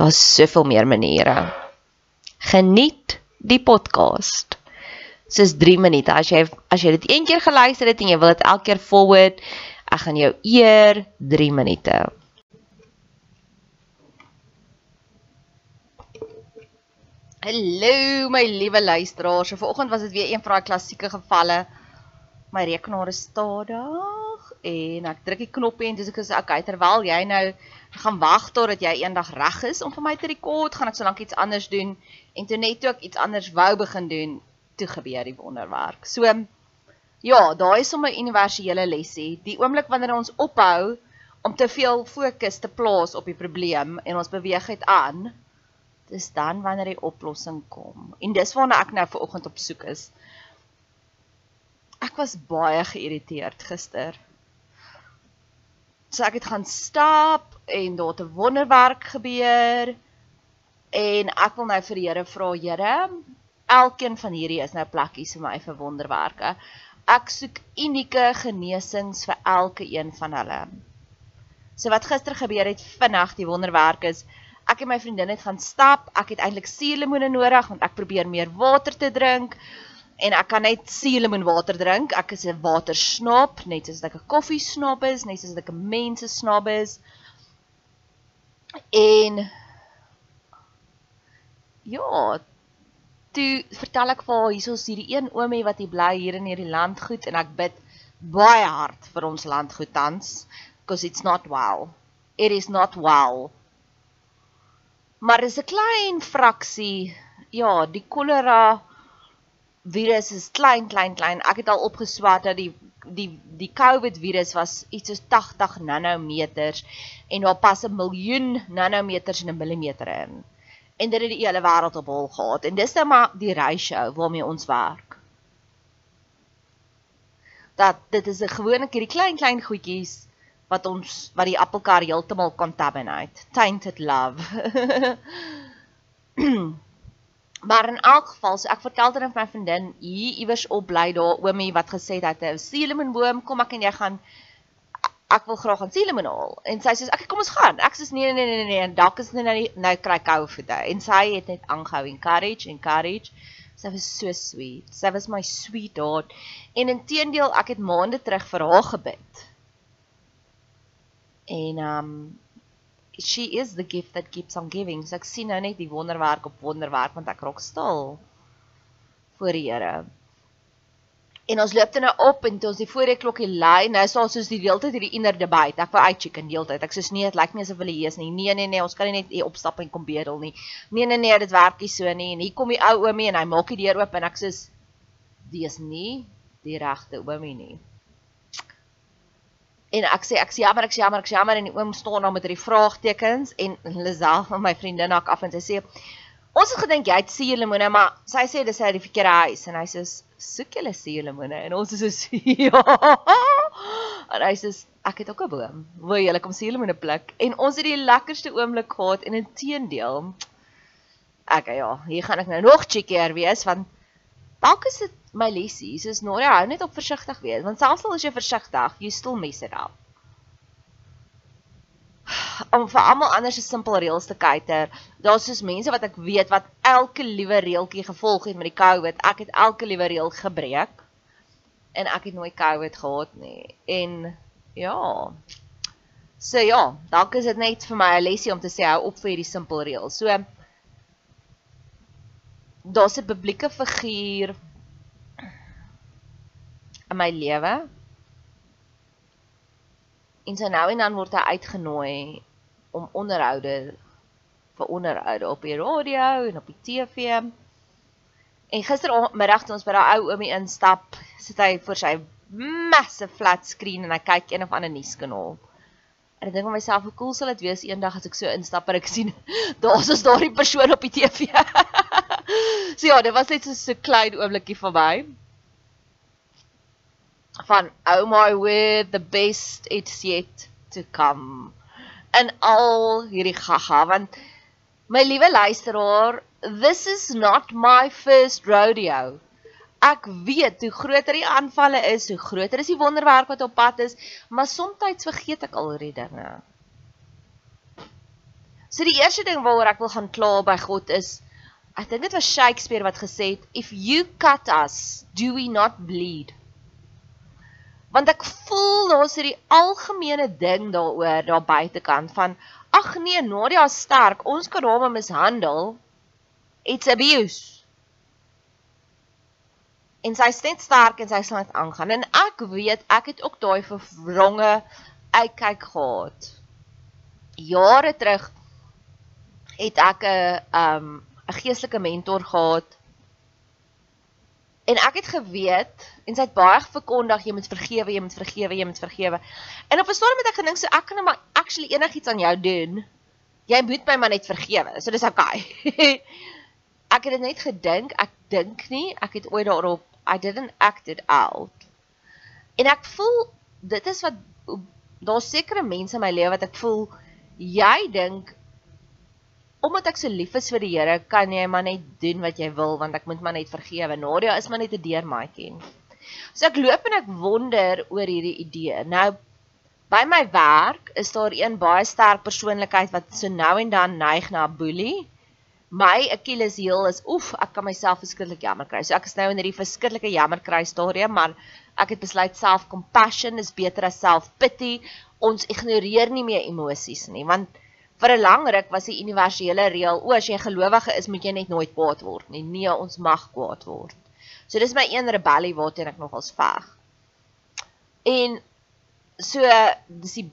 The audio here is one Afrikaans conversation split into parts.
Daar's soveel meer maniere. Geniet die podcast. Dis 3 minute. As jy as jy dit een keer geluister het en jy wil dit elke keer forward, ek gaan jou eer 3 minute. Hallo my liewe luisteraars. So vanoggend was dit weer een van daai klassieke gevalle. My rekenaar is stadig en ek druk die knoppie en dis ek sê okay terwyl jy nou Ek gaan wag totdat jy eendag reg is om vir my te rekord, gaan ek solank iets anders doen en toe net toe ek iets anders wou begin doen, toe gebeur die wonderwerk. So ja, daai is sommer 'n universele lesie. Die oomblik wanneer ons ophou om te veel fokus te plaas op die probleem en ons beweeg uit aan, dis dan wanneer die oplossing kom. En dis waarna ek nou ver oggend op soek is. Ek was baie geïrriteerd gister. So ek het gaan stap en daar het 'n wonderwerk gebeur en ek wil nou vir die Here vra, Here, elkeen van hierdie is nou plekkies vir my vir wonderwerke. Ek soek unieke genesings vir elke een van hulle. So wat gister gebeur het vinnig die wonderwerk is ek en my vriendin het gaan stap. Ek het eintlik suurlemoene nodig want ek probeer meer water te drink en ek kan net suurlemoenwater drink. Ek is 'n watersnop, net soos ek 'n koffiesnop is, net soos ek 'n mensesnop is. En ja, toe vertel ek vir haar hiersoos hierdie een oomie wat hier bly hier in hierdie landgoed en ek bid baie hard vir ons landgoed tans because it's not well. It is not well. Maar is 'n klein fraksie. Ja, die kolera virus is klein klein klein. Ek het al opgeswat dat die die die COVID virus was iets soos 80 nanometers en daar pas 'n miljoen nanometers in 'n millimeter in. En dit het die hele wêreld op hol gehad en dis nou maar die ratio waarmee ons werk. Dat dit is 'n gewone hierdie klein klein goedjies wat ons wat die appelkar heeltemal contaminate. Tainted love. maar in elk geval, so ek vertel dit aan my vriendin hier iewers op bly daar oomie wat gesê het hy 'n cinnamon kom ek en jy gaan ek wil graag aan cinnamon haal. En sy sê ek kom ons gaan. Ek sê nee nee nee nee nee en dalk is net nou nou kry koue voete. En sy het net aangehou encourage encourage. Sy was so sweet. Sy was my sweetheart. En intedeel ek het maande terug vir haar gebid. En um she is the gift that keeps on giving. So ek sien nou net die wonderwerk op wonderwerk want ek raak stil voor die Here. En ons loop dan nou op en toe ons die voorre klokkie lui, nou is daar soos die hele tyd hierdie inner debate. Ek wou uitcheck in die hele tyd. Ek sê nee, dit lyk nie asof hulle hier is nie. Nee, nee, nee, ons kan nie net hier opstap en kom bedel nie. Nee, nee, nee, dit werk nie so nie. En hier kom die ou oomie en hy maak die deur oop en ek sê dis nie die regte oomie nie. En ek sê ek sê jammer, ek sê jammer, ek sê jammer en die oom staan daar met hierdie vraagtekens en Lisel van my vriendin hak af en sy sê ons het gedink jy het suurlemoene, maar sy sê dis uit die verkeerde huis en hy sê soek julle suurlemoene en ons is so ja. En hy sê ek het ook 'n boom. Wil julle kom suurlemoene pluk? En ons het die lekkerste oomblik gehad en inteendeel ek ja, hier gaan ek nou nog chickier wees want dalk is dit my lesie, soos Noria hou net op versigtig wees, want selfs al is jy versigtig, jy still mess it up. Om vir almal anders 'n simpel reëls te kyker, daar's soos mense wat ek weet wat elke liewe reeltjie gevolg het met die COVID. Ek het elke liewe reël gebreek en ek het nooit COVID gehad nie. En ja. So ja, dalk is dit net vir my 'n lesie om te sê hou op vir hierdie simpel reëls. So daar's 'n publieke figuur in my lewe. En so nou en dan word hy uitgenooi om onderhoude vir onderhoude op die radio en op die TV. En gistermiddag toe ons by daai ou oomie instap, sit hy voor sy massive flat screen en hy kyk een of ander nuuskanaal. En ek dink vir myself, hoe cool sal dit wees eendag as ek so instap en ek sien daar's is daardie persoon op die TV. So ja, dit was net so 'n so klein oombliekie vir my. Van oh my word the best it's yet to come. En al hierdie gaga want my liewe luisteraar this is not my first rodeo. Ek weet hoe groter die aanvalle is hoe groter is die wonderwerk wat op pad is maar soms vergeet ek al hierdie dinge. So die eerste ding waaroor ek wil gaan kla by God is ek dink dit was Shakespeare wat gesê het if you cut us do we not bleed? Want ek voel daar's hierdie algemene ding daaroor daar buitekant van ag nee Nadia sterk ons kan hom mishandel. It's abuse. En sy steeds sterk en sy sal net aangaan. En ek weet ek het ook daai verwronge uitkyk gehad. Jare terug het ek 'n um 'n geestelike mentor gehad En ek het geweet en sy het baie verkondig jy moet vergewe, jy moet vergewe, jy moet vergewe. En op 'n stadium het ek gedink so ek kan net maar actually enigiets aan jou doen. Jy moet my maar net vergewe. So dis okay. ek het dit net gedink, ek dink nie, ek het ooit daarop I didn't act it out. En ek voel dit is wat daar's sekere mense in my lewe wat ek voel jy dink omdat ek so lief is vir die Here, kan jy maar net doen wat jy wil want ek moet maar net vergewe. Nadia is maar net 'n deurmaatjie. So ek loop en ek wonder oor hierdie idee. Nou by my werk is daar een baie sterk persoonlikheid wat so nou en dan neig na boelie. My Achilles heel is oef, ek kan myself verskriklik jammer kry. So ek is nou in hierdie verskriklike jammer kry stadium, maar ek het besluit self-compassion is beter as self-pity. Ons ignoreer nie meer emosies nie, want vir 'n lang ruk was die universele reël: o, as jy gelowige is, moet jy net nooit kwaad word nie. Nee, ons mag kwaad word. So dis my een rebellie waarteen ek nogals veg. En so dis die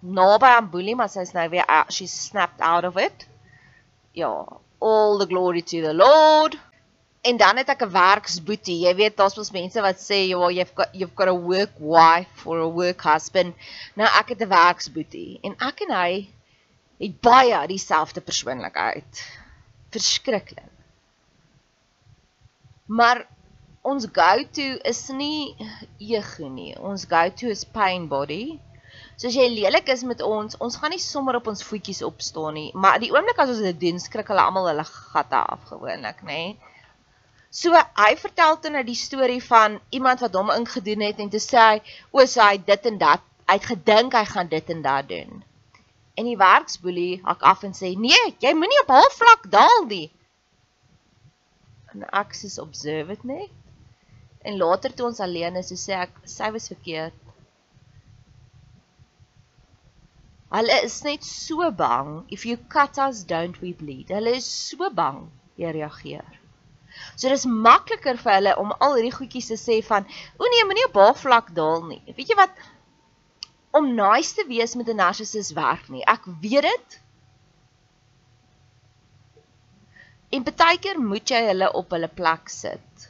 naby aan boelie, maar sy is nou weer uh, she snapped out of it. Ja, all the glory to the Lord. En dan het ek 'n werksboetie. Jy weet daar's mos mense wat sê jy well, you've got you've got a work wife or a work husband. Nou ek het 'n werksboetie en ek en hy het baie dieselfde persoonlikheid. Verskriklik. Maar ons go-to is nie ego nie. Ons go-to is pain body. So as jy lelik is met ons, ons gaan nie sommer op ons voetjies opstaan nie, maar die oomblik as ons dit doen, skrik hulle almal hulle gatte af gewoonlik, nê? So hy vertel toe nou die storie van iemand wat hom ingedoen het en toe sê hy, "O, so hy dit en dat, hy het gedink hy gaan dit en dat doen." En die werksboelie hak af en sê, "Nee, jy moenie op haar vlak daal nie." En ek sê observe dit net. En later toe ons alleen is, so sê ek, sy was verkeerd. Hulle is net so bang if you cut us don't we bleed. Hulle is so bang jy reageer. So dis makliker vir hulle om al hierdie goedjies te sê van o nee, moenie op haar vlak daal nie. Weet jy wat om nice te wees met 'n narcissus werk nie. Ek weet dit. En baie keer moet jy hulle op hulle plek sit.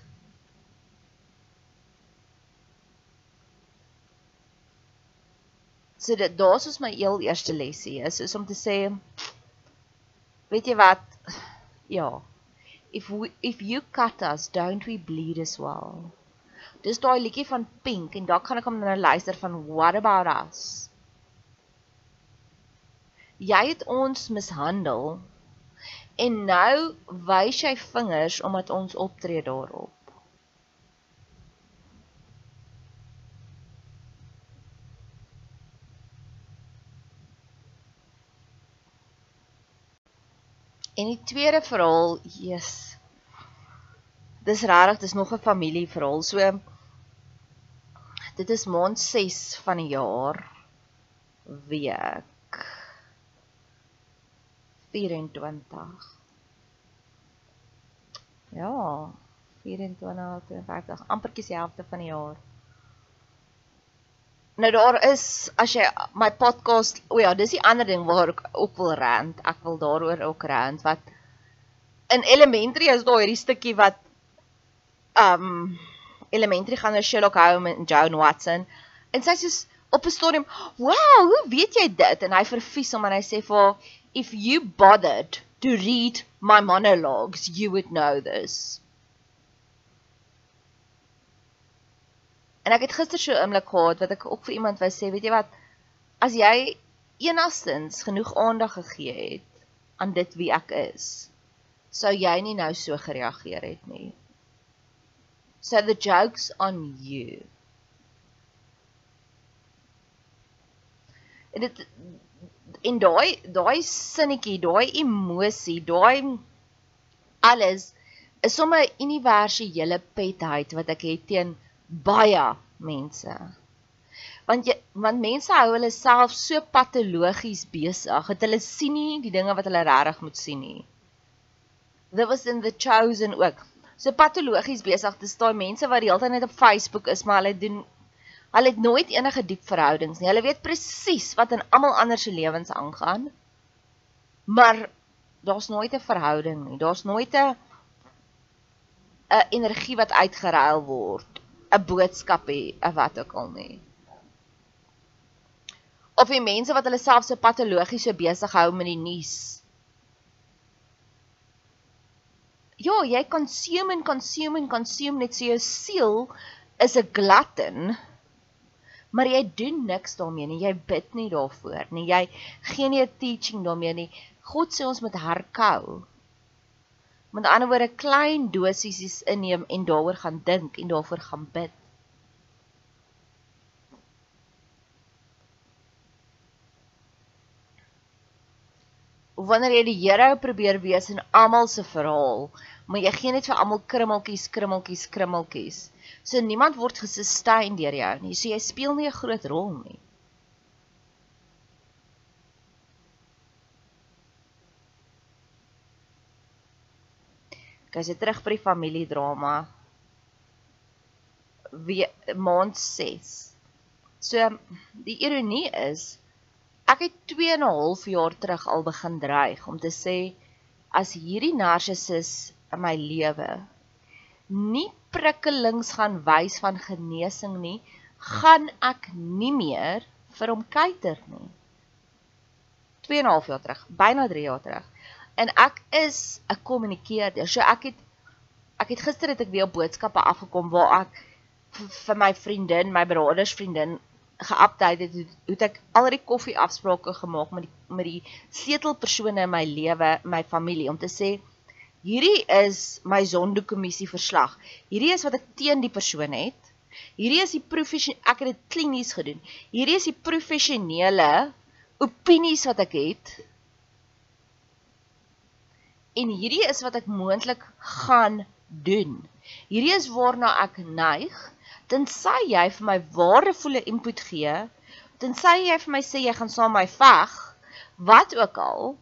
So dit daar's ons my heel eerste lesie is is om te sê weet jy wat ja if we, if you cut us don't we bleed as well. Dis daai liedjie van Pink en daar kan ek hom nou luister van What about us? Jy het ons mishandel en nou wys jy vingers omdat ons optree daarop. En die tweede verhaal, Jesus. Dis regtig, dis nog 'n familieverhaal. So dit is maand 6 van die jaar week 24. Ja, 24 25, amperkies die helfte van die jaar. Nou daar is as jy my podcast, o ja, dis die ander ding waar ek ook wil rant. Ek wil daaroor ook rant wat in elementary is daar hierdie stukkie wat um elementary gaan oor Sherlock Holmes en Joan Watson en sy sê op 'n stadium, "Wow, hoe weet jy dit?" en hy verfies hom en hy sê vir "If you bothered to read my monologues, you would know this." En ek het gister so 'n oomblik gehad wat ek ook vir iemand wou sê, weet jy wat? As jy enigstens genoeg aandag gegee het aan dit wie ek is, sou jy nie nou so gereageer het nie. So the jokes on you. Dit en daai daai sinnetjie, daai emosie, daai alles is sommer 'n universele petheid wat ek het teen baie mense. Want jy want mense hou hulle self so patologies besig dat hulle sien nie die dinge wat hulle regtig moet sien nie. There was in the chosen ook. So patologies besig te staan mense wat die hele tyd net op Facebook is, maar hulle doen hulle het nooit enige diep verhoudings nie. Hulle weet presies wat in almal anders se lewens aangaan. Maar daar's nooit 'n verhouding nie. Daar's nooit 'n 'n energie wat uitgeruil word 'n boodskap hê of wat ook al nie. Of die mense wat hulle self so patologies so besig hou met die nuus. Ja, jy consume en consume en consume net so jou siel is 'n glutton. Maar jy doen niks daarmee nie. Jy bid nie daarvoor nie. Jy gee nie 'n teaching daarmee nie. God sê ons moet herkou. Met ander woorde klein dosies inneem en daaroor gaan dink en daarvoor gaan bid. Wanneer jy die Here probeer wees in almal se verhaal, maar jy gee net vir almal krummeltjies, krummeltjies, krummeltjies. So niemand word gesustain deur jou nie. So jy speel nie 'n groot rol nie. As jy terug by die familiedrama wie maand 6. So die ironie is ek het 2 en 'n half jaar terug al begin dreig om te sê as hierdie narcissus in my lewe nie prikkelings gaan wys van genesing nie, gaan ek nie meer vir hom kuiter nie. 2 en 'n half jaar terug, byna 3 jaar terug en ek is 'n kommunikeerder. So ek het ek het gister het ek weer boodskappe afgekom waar ek vir my vriendin, my broers vriendin geupdate het, het ek al die koffie afsprake gemaak met die met die sleutelpersone in my lewe, my familie om te sê hierdie is my sondekommissie verslag. Hierdie is wat ek teen die persoon het. Hierdie is die professionele ek het dit klinies gedoen. Hierdie is die professionele opinies wat ek het. En hierdie is wat ek moontlik gaan doen. Hierdie is waarna ek neig tensy jy vir my waardevolle input gee, tensy jy vir my sê jy gaan saam my veg, wat ook al,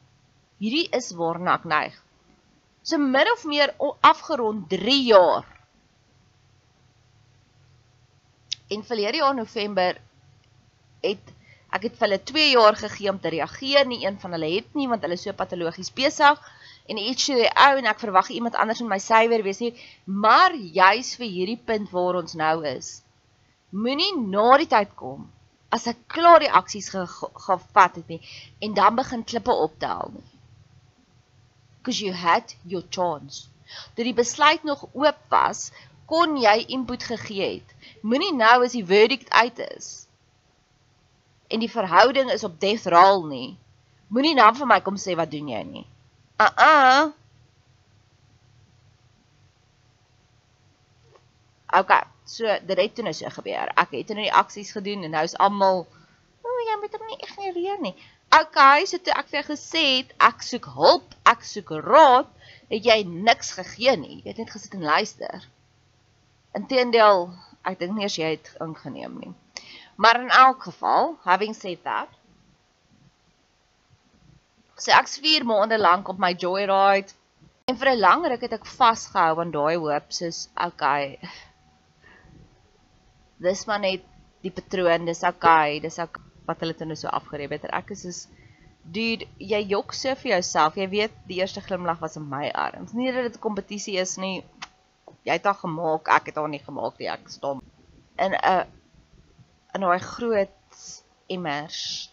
hierdie is waarna ek neig. So min of meer afgerond 3 jaar. En verlede jaar November het ek het hulle 2 jaar gegee om te reageer, nie een van hulle het nie want hulle so patologies besig en iets so die ou en ek verwag iemand anders in my sywer wees nie, maar juis vir hierdie punt waar ons nou is. Moenie na die tyd kom as ek klaar die aksies ge gevat het nie en dan begin klippe optel nie. Because you had your chance. Toe die besluit nog oop was, kon jy input gegee het. Moenie nou as die verdict uit is en die verhouding is op death roll nie. Moenie nou vir my kom sê wat doen jy nie. Uh-uh. Okay, so dit het toe nou so gebeur. Ek het nou die aksies gedoen en nou is almal, o, oh, jy moet hom nie ignoreer nie. Okay, so toe ek vir jou gesê het ek soek hulp, ek soek raad, het jy niks gegee nie. Jy het net gesit en luister. Inteendeel, ek dink nie as jy het ingeneem nie. Maar in elk geval, having said that, So ek's 4 maande lank op my joyride en vir 'n lang ruk het ek vasgehou aan daai hoop soos okay. Dis maar net die patroon, dis okay, dis okay wat hulle toe nou so afgereep het. Ek is soos dude, jy jok so vir jouself. Jy weet die eerste glimlag was in my arms. Nie dat dit 'n kompetisie is nie. Jy het haar gemaak, ek het haar nie gemaak nie. Ek stom. In 'n in daai groot immers